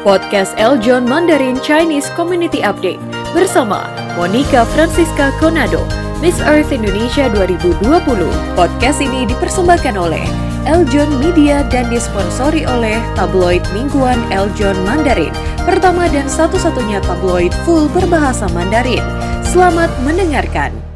Podcast Eljon Mandarin Chinese Community Update bersama Monica Francisca Conado, Miss Earth Indonesia 2020. Podcast ini dipersembahkan oleh Eljon Media dan disponsori oleh tabloid mingguan Eljon Mandarin, pertama dan satu-satunya tabloid full berbahasa Mandarin. Selamat mendengarkan.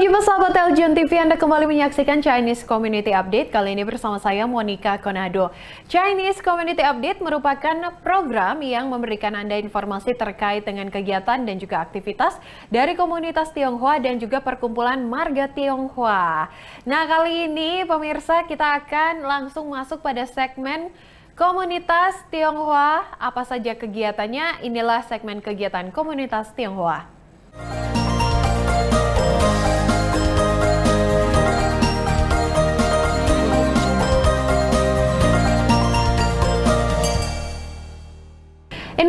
Sahabat Jumpa sahabat Eljon TV, Anda kembali menyaksikan Chinese Community Update. Kali ini bersama saya Monica Konado. Chinese Community Update merupakan program yang memberikan Anda informasi terkait dengan kegiatan dan juga aktivitas dari komunitas Tionghoa dan juga perkumpulan Marga Tionghoa. Nah, kali ini pemirsa kita akan langsung masuk pada segmen Komunitas Tionghoa, apa saja kegiatannya? Inilah segmen kegiatan komunitas Tionghoa.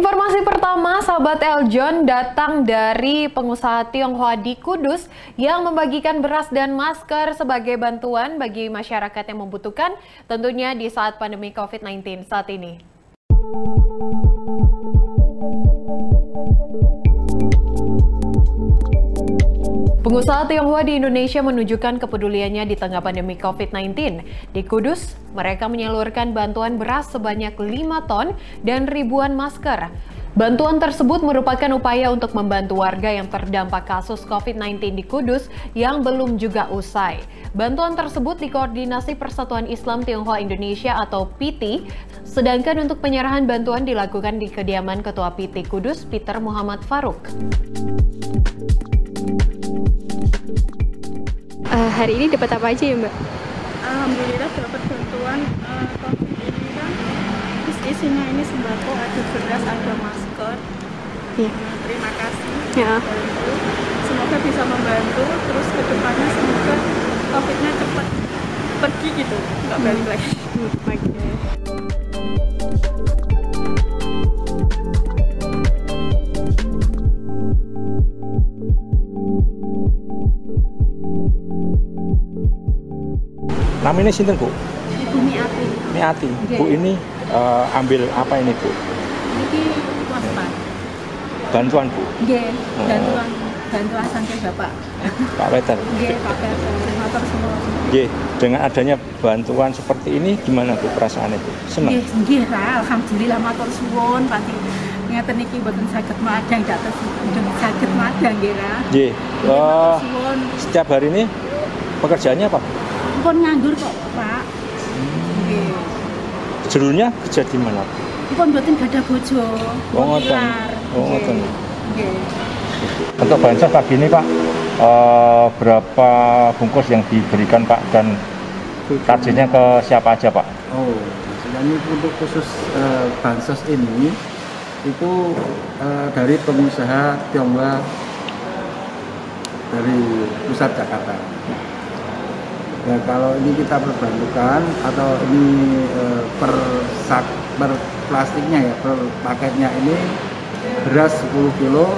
Informasi pertama, sahabat Eljon datang dari pengusaha Tionghoa di Kudus yang membagikan beras dan masker sebagai bantuan bagi masyarakat yang membutuhkan tentunya di saat pandemi COVID-19 saat ini. Pengusaha Tionghoa di Indonesia menunjukkan kepeduliannya di tengah pandemi COVID-19. Di Kudus, mereka menyalurkan bantuan beras sebanyak 5 ton dan ribuan masker. Bantuan tersebut merupakan upaya untuk membantu warga yang terdampak kasus COVID-19 di Kudus yang belum juga usai. Bantuan tersebut dikoordinasi Persatuan Islam Tionghoa Indonesia atau PT, sedangkan untuk penyerahan bantuan dilakukan di kediaman Ketua PT Kudus Peter Muhammad Faruk. Uh, hari ini dapat apa aja ya Mbak? Alhamdulillah dapat bantuan uh, COVID ini kan terus isinya ini sembako, ada beras, ada masker. Ya. Nah, terima kasih. Ya. Bantu. Semoga bisa membantu. Terus ke depannya semoga COVID-nya cepat pergi gitu, nggak Hmm. balik lagi. Oke. Namanya sinten Bu? Api. Miati. Oke. Bu ini eh, ambil apa ini Bu? Ini. Bantuan Bu. Oh. bantuan bantuan sampai Bapak. Pak Weter. Nggih, Pak Perso, motor semua. Ye, dengan adanya bantuan seperti ini gimana Bu perasaannya Bu? Senang? Ra, alhamdulillah matur suwun pati ngeten iki mboten saged madang dados mboten saged madang nggih Nggih, suwun. setiap hari ini pekerjaannya apa? Pun nganggur kok, Pak. Nggih. Judulnya kerja di mana? Pun mboten gadah bojo. Oh, ngoten. Oh, ngoten. Nggih. Untuk bansos pagi ini Pak, eh, berapa bungkus yang diberikan Pak dan targetnya ke siapa aja Pak? Oh, jadi untuk khusus eh, bansos ini itu eh, dari pengusaha Tionghoa dari pusat Jakarta. Ya kalau ini kita perbantukan atau ini eh, per sak per plastiknya ya per paketnya ini beras 10 kilo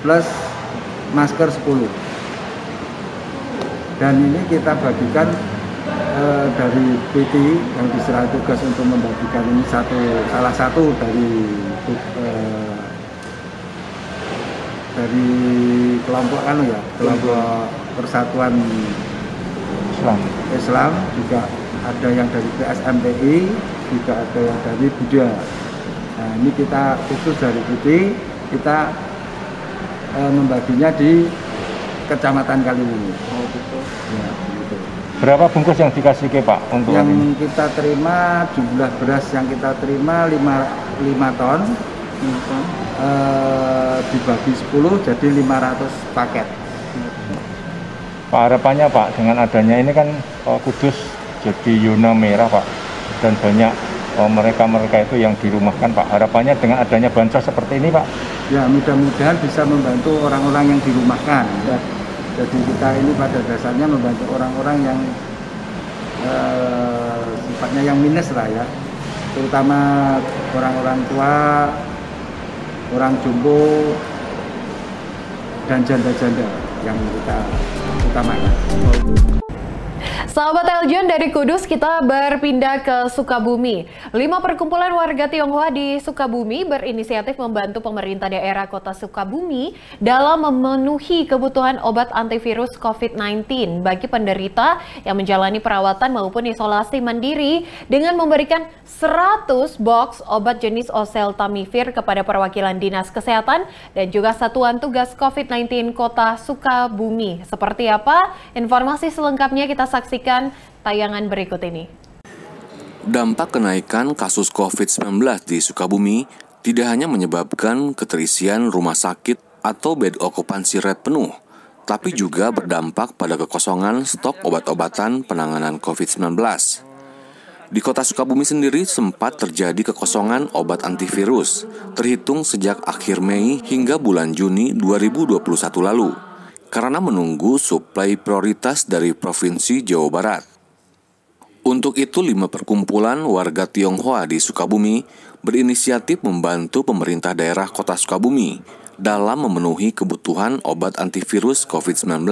plus masker 10 dan ini kita bagikan eh, dari PT yang diserah tugas untuk membagikan ini satu salah satu dari eh, dari kelompok anu ya kelompok persatuan Islam. Islam juga ada yang dari PSMPI juga ada yang dari Buddha nah ini kita khusus dari PT kita eh, membaginya di kecamatan Kaliwungu Oh, ya gitu. Berapa bungkus yang dikasih ke Pak untuk yang ini? kita terima jumlah beras yang kita terima 5, 5 ton eh, dibagi 10 jadi 500 paket Pak harapannya Pak dengan adanya ini kan eh, Kudus jadi zona merah Pak. Dan banyak eh, mereka-mereka itu yang dirumahkan Pak. Harapannya dengan adanya bansos seperti ini Pak? Ya mudah-mudahan bisa membantu orang-orang yang dirumahkan ya. jadi kita ini pada dasarnya membantu orang-orang yang eh, sifatnya yang minus lah ya. Terutama orang-orang tua orang jumbo dan janda-janda yang kita utamakan. Sahabat Eljon dari Kudus, kita berpindah ke Sukabumi. Lima perkumpulan warga Tionghoa di Sukabumi berinisiatif membantu pemerintah daerah kota Sukabumi dalam memenuhi kebutuhan obat antivirus COVID-19 bagi penderita yang menjalani perawatan maupun isolasi mandiri dengan memberikan 100 box obat jenis oseltamivir kepada perwakilan Dinas Kesehatan dan juga Satuan Tugas COVID-19 Kota Sukabumi. Seperti apa? Informasi selengkapnya kita saksikan Saksikan tayangan berikut ini. Dampak kenaikan kasus COVID-19 di Sukabumi tidak hanya menyebabkan keterisian rumah sakit atau bed okupansi rate penuh, tapi juga berdampak pada kekosongan stok obat-obatan penanganan COVID-19. Di kota Sukabumi sendiri sempat terjadi kekosongan obat antivirus, terhitung sejak akhir Mei hingga bulan Juni 2021 lalu karena menunggu suplai prioritas dari Provinsi Jawa Barat. Untuk itu, lima perkumpulan warga Tionghoa di Sukabumi berinisiatif membantu pemerintah daerah kota Sukabumi dalam memenuhi kebutuhan obat antivirus COVID-19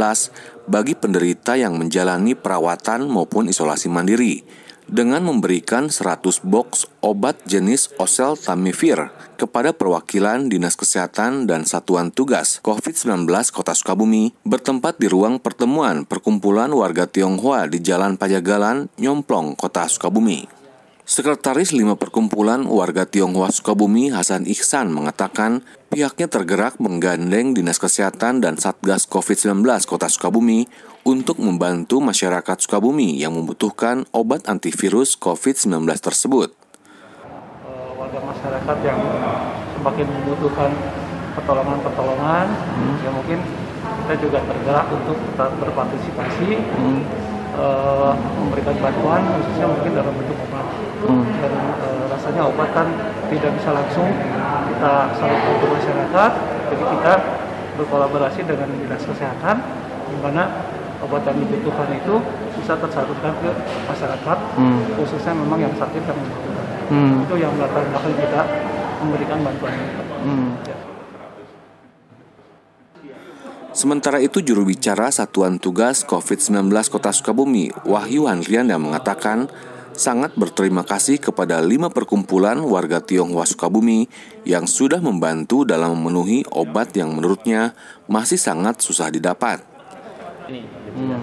bagi penderita yang menjalani perawatan maupun isolasi mandiri dengan memberikan 100 box obat jenis oseltamivir kepada perwakilan Dinas Kesehatan dan Satuan Tugas COVID-19 Kota Sukabumi bertempat di ruang pertemuan perkumpulan warga Tionghoa di Jalan Pajagalan, Nyomplong, Kota Sukabumi. Sekretaris lima perkumpulan warga Tionghoa Sukabumi Hasan Ihsan mengatakan pihaknya tergerak menggandeng Dinas Kesehatan dan Satgas COVID-19 Kota Sukabumi untuk membantu masyarakat Sukabumi yang membutuhkan obat antivirus COVID-19 tersebut. Eh, warga masyarakat yang semakin membutuhkan pertolongan-pertolongan, hmm. ya mungkin kita juga tergerak untuk tetap berpartisipasi, hmm. uh, memberikan bantuan, khususnya mungkin dalam bentuk obat. Hmm. Dan uh, rasanya obat kan tidak bisa langsung kita salurkan ke masyarakat, jadi kita berkolaborasi dengan dinas kesehatan, di mana obat yang dibutuhkan itu bisa tersalurkan ke masyarakat hmm. khususnya memang yang sakit dan membutuhkan hmm. itu yang melatar belakang kita memberikan bantuan hmm. ya. Sementara itu juru bicara Satuan Tugas COVID-19 Kota Sukabumi, Wahyu Handrianda mengatakan sangat berterima kasih kepada lima perkumpulan warga Tionghoa Sukabumi yang sudah membantu dalam memenuhi obat yang menurutnya masih sangat susah didapat. Ini gitu ya.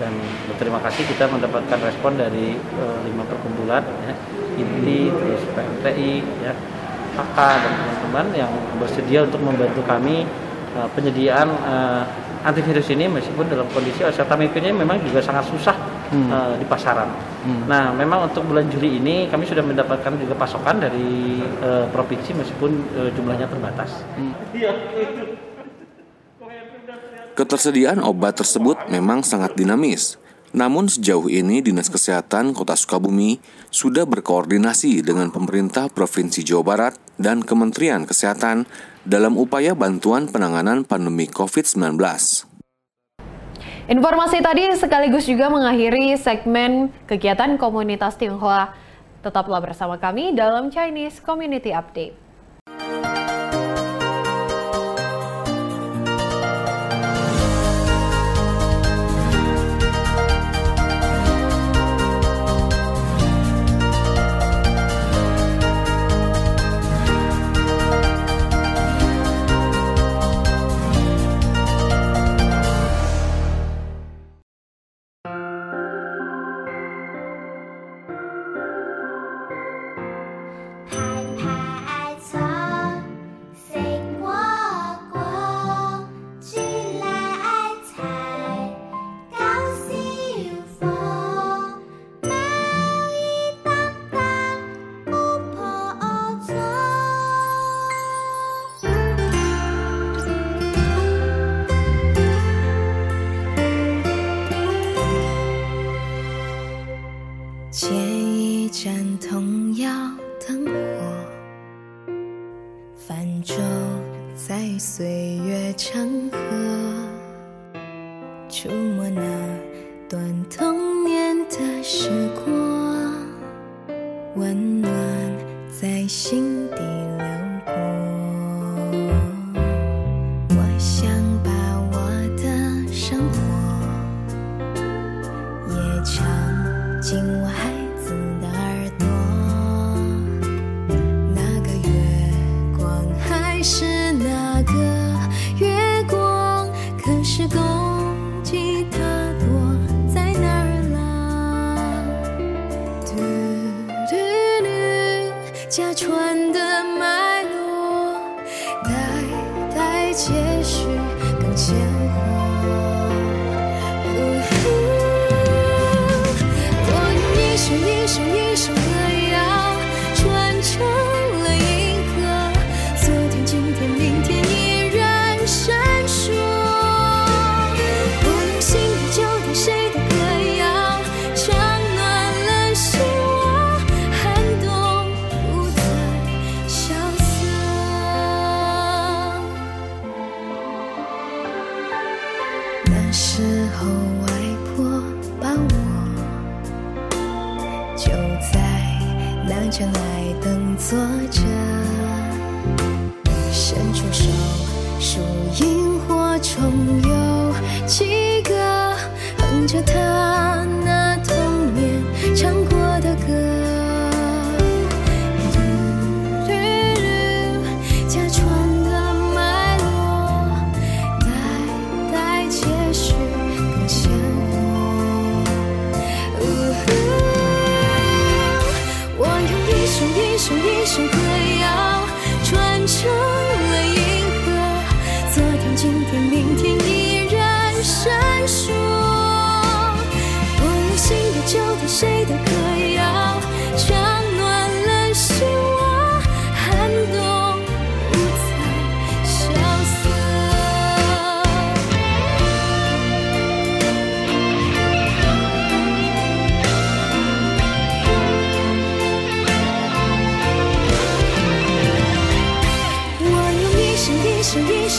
Dan berterima kasih kita mendapatkan respon dari uh, lima perkumpulan ya, INTI, terus PMTI, ya, KK dan teman-teman yang bersedia untuk membantu kami uh, penyediaan uh, antivirus ini meskipun dalam kondisi oseltamivir memang juga sangat susah hmm. uh, di pasaran. Hmm. Nah, memang untuk bulan Juli ini kami sudah mendapatkan juga pasokan dari uh, provinsi meskipun uh, jumlahnya terbatas. Hmm. Ketersediaan obat tersebut memang sangat dinamis. Namun sejauh ini Dinas Kesehatan Kota Sukabumi sudah berkoordinasi dengan pemerintah Provinsi Jawa Barat dan Kementerian Kesehatan dalam upaya bantuan penanganan pandemi COVID-19. Informasi tadi sekaligus juga mengakhiri segmen kegiatan komunitas Tionghoa. Tetaplah bersama kami dalam Chinese Community Update. 岁月长河触摸那段童年的时光温暖在心底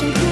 some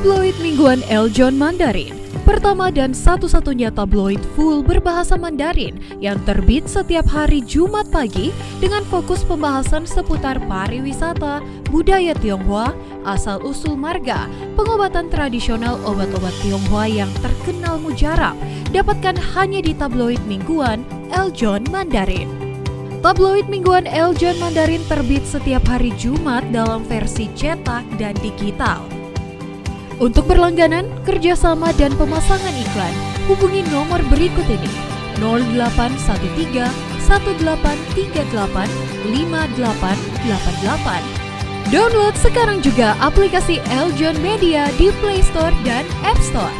Tabloid mingguan Eljon Mandarin, pertama dan satu-satunya tabloid full berbahasa Mandarin yang terbit setiap hari Jumat pagi dengan fokus pembahasan seputar pariwisata, budaya Tionghoa, asal-usul marga, pengobatan tradisional obat-obat Tionghoa yang terkenal mujarab, dapatkan hanya di tabloid mingguan Eljon Mandarin. Tabloid mingguan Eljon Mandarin terbit setiap hari Jumat dalam versi cetak dan digital. Untuk berlangganan, kerjasama, dan pemasangan iklan, hubungi nomor berikut ini 0813 1838 5888. Download sekarang juga aplikasi Eljon Media di Play Store dan App Store.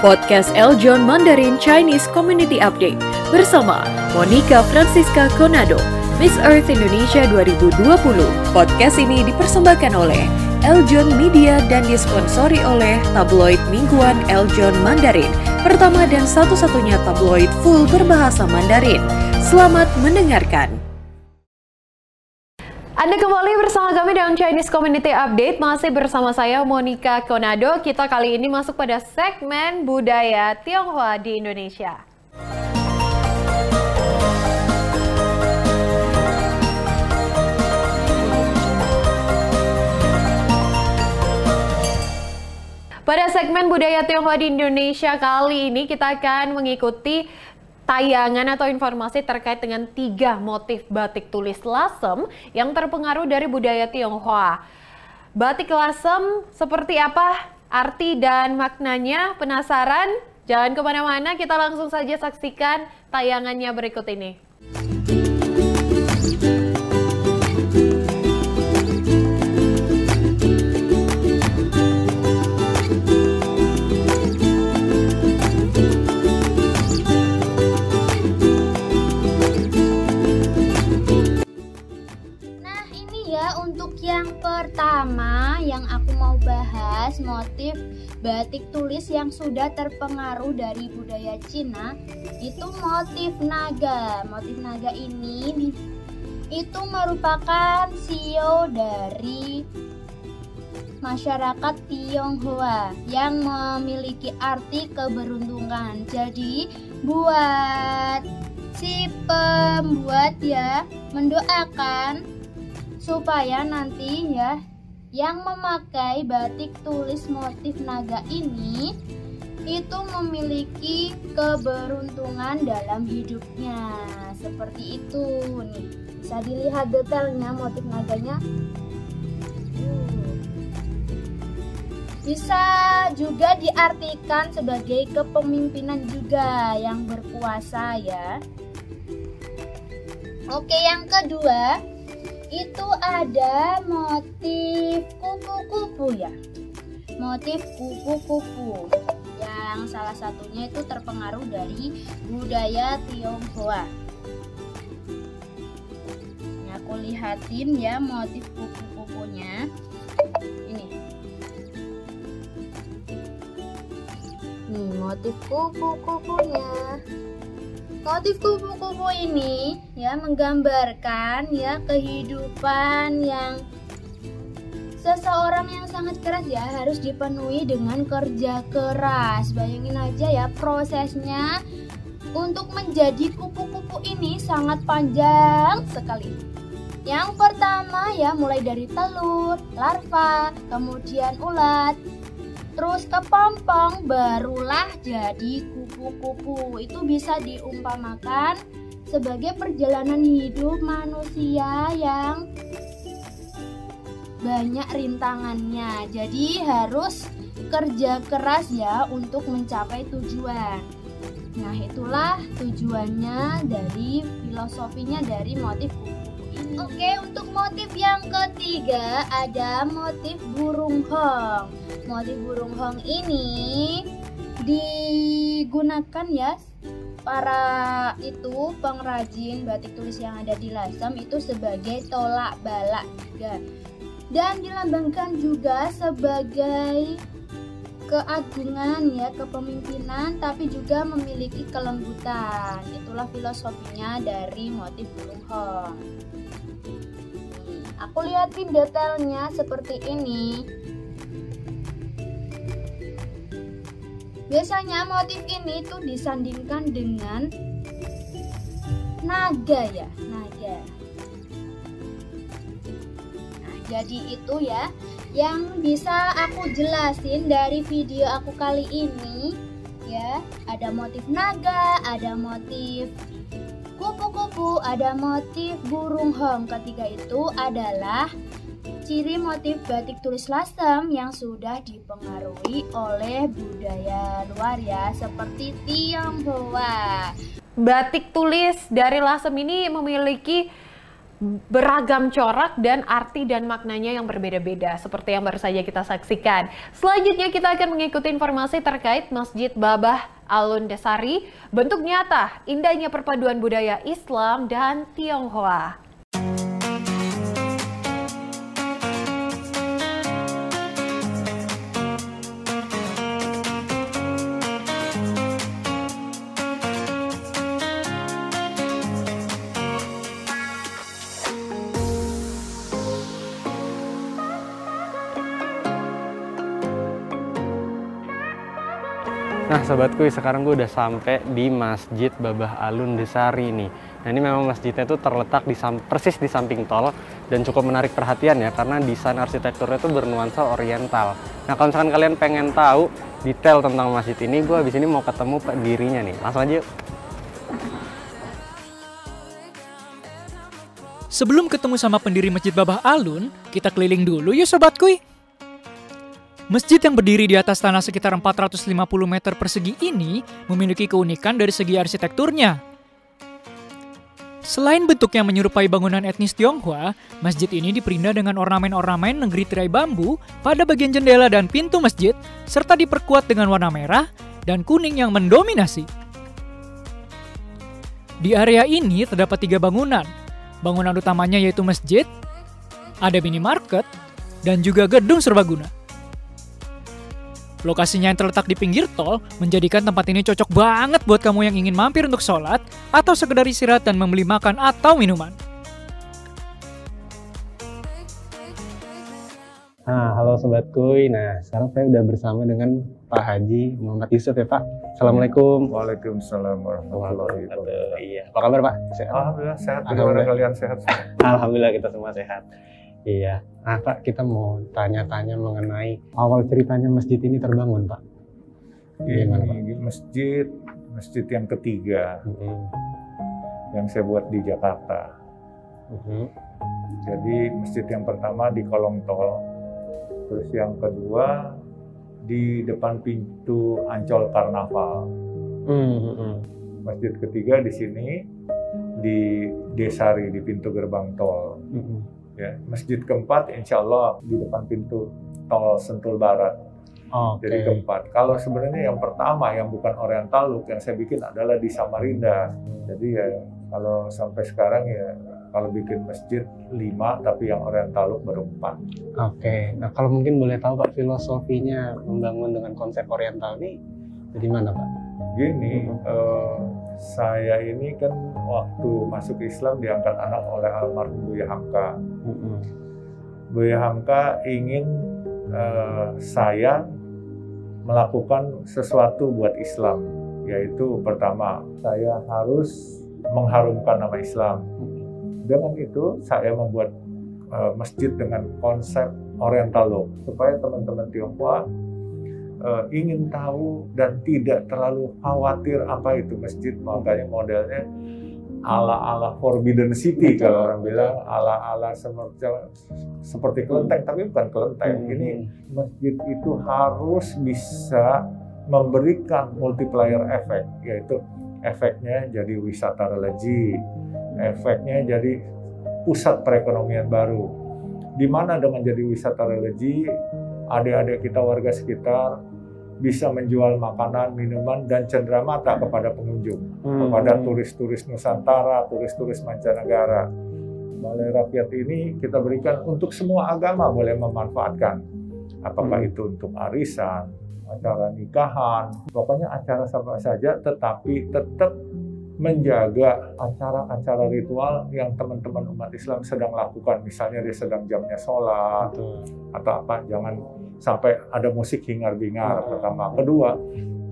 Podcast Eljon Mandarin Chinese Community Update bersama Monica Francisca Conado, Miss Earth Indonesia 2020. Podcast ini dipersembahkan oleh Eljon Media dan disponsori oleh tabloid mingguan Eljon Mandarin, pertama dan satu-satunya tabloid full berbahasa Mandarin. Selamat mendengarkan. Anda kembali bersama kami dalam Chinese Community Update, masih bersama saya Monica Konado. Kita kali ini masuk pada segmen budaya Tionghoa di Indonesia. Pada segmen budaya Tionghoa di Indonesia kali ini kita akan mengikuti tayangan atau informasi terkait dengan tiga motif batik tulis lasem yang terpengaruh dari budaya Tionghoa. Batik lasem seperti apa arti dan maknanya? Penasaran? Jangan ke mana-mana, kita langsung saja saksikan tayangannya berikut ini. Tulis yang sudah terpengaruh dari budaya Cina itu motif naga. Motif naga ini itu merupakan sio dari masyarakat Tionghoa yang memiliki arti keberuntungan. Jadi buat si pembuat ya mendoakan supaya nanti ya yang memakai batik tulis motif naga ini itu memiliki keberuntungan dalam hidupnya. Seperti itu nih. Bisa dilihat detailnya motif naganya. Bisa juga diartikan sebagai kepemimpinan juga yang berkuasa ya. Oke yang kedua itu ada motif kupu-kupu ya? Motif kupu-kupu. Yang salah satunya itu terpengaruh dari budaya Tionghoa. Ini aku lihatin ya motif kupu-kupunya. Ini. Nih motif kupu-kupunya Motif kupu-kupu ini ya menggambarkan ya kehidupan yang seseorang yang sangat keras ya harus dipenuhi dengan kerja keras. Bayangin aja ya prosesnya untuk menjadi kupu-kupu ini sangat panjang sekali. Yang pertama ya mulai dari telur, larva, kemudian ulat, terus kepompong barulah jadi kupu-kupu. Itu bisa diumpamakan sebagai perjalanan hidup manusia yang banyak rintangannya. Jadi harus kerja keras ya untuk mencapai tujuan. Nah itulah tujuannya dari filosofinya dari motif kupu-kupu ini. Oke untuk motif yang ketiga ada motif burung hong. Motif burung hong ini digunakan ya para itu pengrajin batik tulis yang ada di Lasem itu sebagai tolak balak juga. Dan dilambangkan juga sebagai keagungan ya kepemimpinan tapi juga memiliki kelembutan. Itulah filosofinya dari motif burung hong. Aku lihatin detailnya seperti ini Biasanya motif ini tuh disandingkan dengan naga ya, naga. Nah, jadi itu ya yang bisa aku jelasin dari video aku kali ini ya. Ada motif naga, ada motif kupu-kupu, ada motif burung hong. Ketiga itu adalah ciri motif batik tulis lasem yang sudah dipengaruhi oleh budaya luar ya seperti Tionghoa. Batik tulis dari lasem ini memiliki beragam corak dan arti dan maknanya yang berbeda-beda seperti yang baru saja kita saksikan. Selanjutnya kita akan mengikuti informasi terkait Masjid Babah Alun Desari, bentuk nyata indahnya perpaduan budaya Islam dan Tionghoa. Nah sobatku sekarang gue udah sampai di Masjid Babah Alun Desari nih. Nah ini memang masjidnya itu terletak di persis di samping tol dan cukup menarik perhatian ya karena desain arsitekturnya itu bernuansa oriental. Nah kalau misalkan kalian pengen tahu detail tentang masjid ini, gue abis ini mau ketemu pendirinya nih. Langsung aja yuk. Sebelum ketemu sama pendiri Masjid Babah Alun, kita keliling dulu yuk sobatku. Masjid yang berdiri di atas tanah sekitar 450 meter persegi ini memiliki keunikan dari segi arsitekturnya. Selain bentuk yang menyerupai bangunan etnis Tionghoa, masjid ini diperindah dengan ornamen-ornamen negeri tirai bambu pada bagian jendela dan pintu masjid, serta diperkuat dengan warna merah dan kuning yang mendominasi. Di area ini terdapat tiga bangunan. Bangunan utamanya yaitu masjid, ada minimarket, dan juga gedung serbaguna. Lokasinya yang terletak di pinggir tol menjadikan tempat ini cocok banget buat kamu yang ingin mampir untuk sholat atau sekedar istirahat dan membeli makan atau minuman. Nah, halo Sobat Kuy. Nah, sekarang saya udah bersama dengan Pak Haji Muhammad Yusuf ya Pak. Assalamualaikum. Waalaikumsalam warahmatullahi wabarakatuh. Iya. Apa kabar Pak? Sehat? Alhamdulillah sehat. Alhamdulillah. kalian sehat? Alhamdulillah kita semua sehat. Iya. Nah Pak, kita mau tanya-tanya mengenai awal ceritanya masjid ini terbangun Pak. Gimana Pak? Masjid, masjid yang ketiga Mm-mm. yang saya buat di Jakarta. Mhm. Jadi masjid yang pertama di kolong tol, terus yang kedua di depan pintu Ancol Karnaval. Mhm. Masjid ketiga di sini di Desari di pintu gerbang tol. Mhm. Ya, masjid keempat insya Allah di depan pintu tol Sentul Barat. Oke. Jadi keempat. Kalau sebenarnya yang pertama yang bukan Oriental Look yang saya bikin adalah di Samarinda. Jadi ya kalau sampai sekarang ya kalau bikin masjid lima tapi yang Oriental Look baru empat. Oke. Nah kalau mungkin boleh tahu Pak filosofinya membangun dengan konsep Oriental ini dari mana Pak? Gini, eh, saya ini kan waktu masuk Islam diangkat anak oleh almarhum Buya Hamka. Mhm. Buya Hamka ingin eh, saya melakukan sesuatu buat Islam, yaitu pertama saya harus mengharumkan nama Islam. Dengan itu saya membuat eh, masjid dengan konsep Oriental Look supaya teman-teman Tionghoa eh, ingin tahu dan tidak terlalu khawatir apa itu masjid. Makanya modelnya ala-ala Forbidden City kalau orang bilang ala-ala seperti seperti kelenteng tapi bukan kelenteng. Ini masjid itu harus bisa memberikan multiplier efek yaitu efeknya jadi wisata religi efeknya jadi pusat perekonomian baru. Di mana dengan jadi wisata religi adik-adik kita warga sekitar bisa menjual makanan, minuman, dan cenderamata kepada pengunjung, Hmm. kepada turis-turis Nusantara, turis-turis mancanegara. Balai Rakyat ini kita berikan untuk semua agama boleh memanfaatkan. Apakah Hmm. itu untuk arisan, acara nikahan, pokoknya acara apa saja, tetapi tetap menjaga acara-acara ritual yang teman-teman umat Islam sedang lakukan. Misalnya dia sedang jamnya sholat, Betul. atau apa jangan sampai ada musik hingar-bingar pertama. Kedua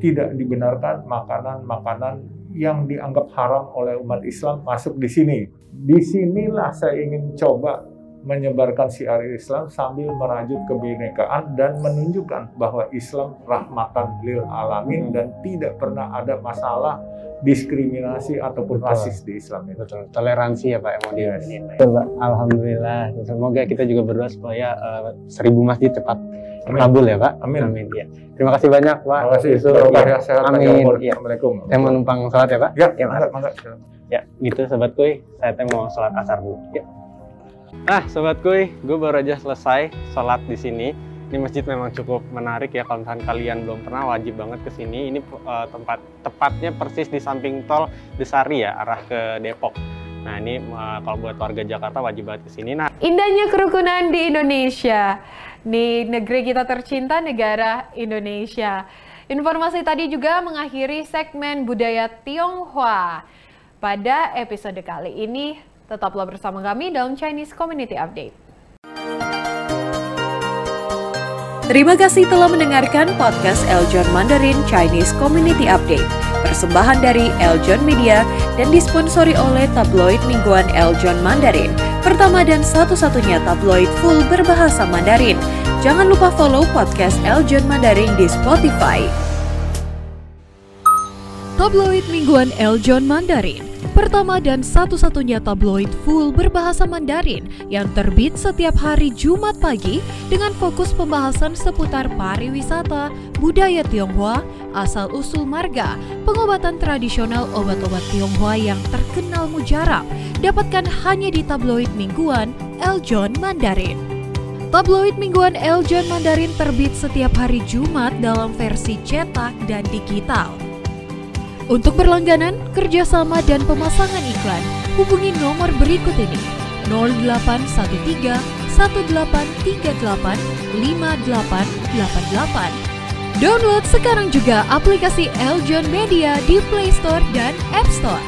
tidak dibenarkan makanan-makanan yang dianggap haram oleh umat Islam masuk di sini. Di sinilah saya ingin coba menyebarkan siar Islam sambil merajut kebinekaan dan menunjukkan bahwa Islam rahmatan lil alamin dan tidak pernah ada masalah diskriminasi ataupun Betul. rasis di Islam itu. Betul. Toleransi ya Pak yang mau Yes. Betul, Pak. Alhamdulillah. Semoga kita juga berdoa supaya eh, seribu masjid cepat terkabul ya Pak. Amin. Amin. Ya. Terima kasih banyak Pak. Terima kasih. Yusuf. Barokah Ya. sehat, Amin. Ya. Assalamualaikum. Saya mau numpang sholat ya Pak. Ya, Ya, mangga. Silakan. Ya, gitu Sobat Kuy. Saya mau sholat asar dulu. Ya. Ah, Sobat Kuy, gue baru aja selesai sholat di sini. Ini masjid memang cukup menarik ya. Kalau misalkan kalian belum pernah, wajib banget ke sini. Ini eh, tempat tepatnya persis di samping tol Desari ya, arah ke Depok. Nah ini eh, kalau buat warga Jakarta wajib banget ke sini. Nah Indahnya kerukunan di Indonesia. Di negeri kita tercinta, negara Indonesia. Informasi tadi juga mengakhiri segmen budaya Tionghoa. Pada episode kali ini, tetaplah bersama kami dalam Chinese Community Update. Terima kasih telah mendengarkan podcast Eljon Mandarin Chinese Community Update. Persembahan dari Eljon Media dan disponsori oleh tabloid mingguan Eljon Mandarin. Pertama dan satu-satunya tabloid full berbahasa Mandarin. Jangan lupa follow podcast Eljon Mandarin di Spotify. Tabloid mingguan Eljon Mandarin Pertama dan satu-satunya tabloid full berbahasa Mandarin yang terbit setiap hari Jumat pagi dengan fokus pembahasan seputar pariwisata, budaya Tionghoa, asal-usul marga, pengobatan tradisional obat-obat Tionghoa yang terkenal mujarab, dapatkan hanya di tabloid mingguan Eljon Mandarin. Tabloid mingguan Eljon Mandarin terbit setiap hari Jumat dalam versi cetak dan digital. Untuk berlangganan, kerjasama, dan pemasangan iklan, hubungi nomor berikut ini 0813 1838 5888 Download sekarang juga aplikasi Eljon Media di Play Store dan App Store.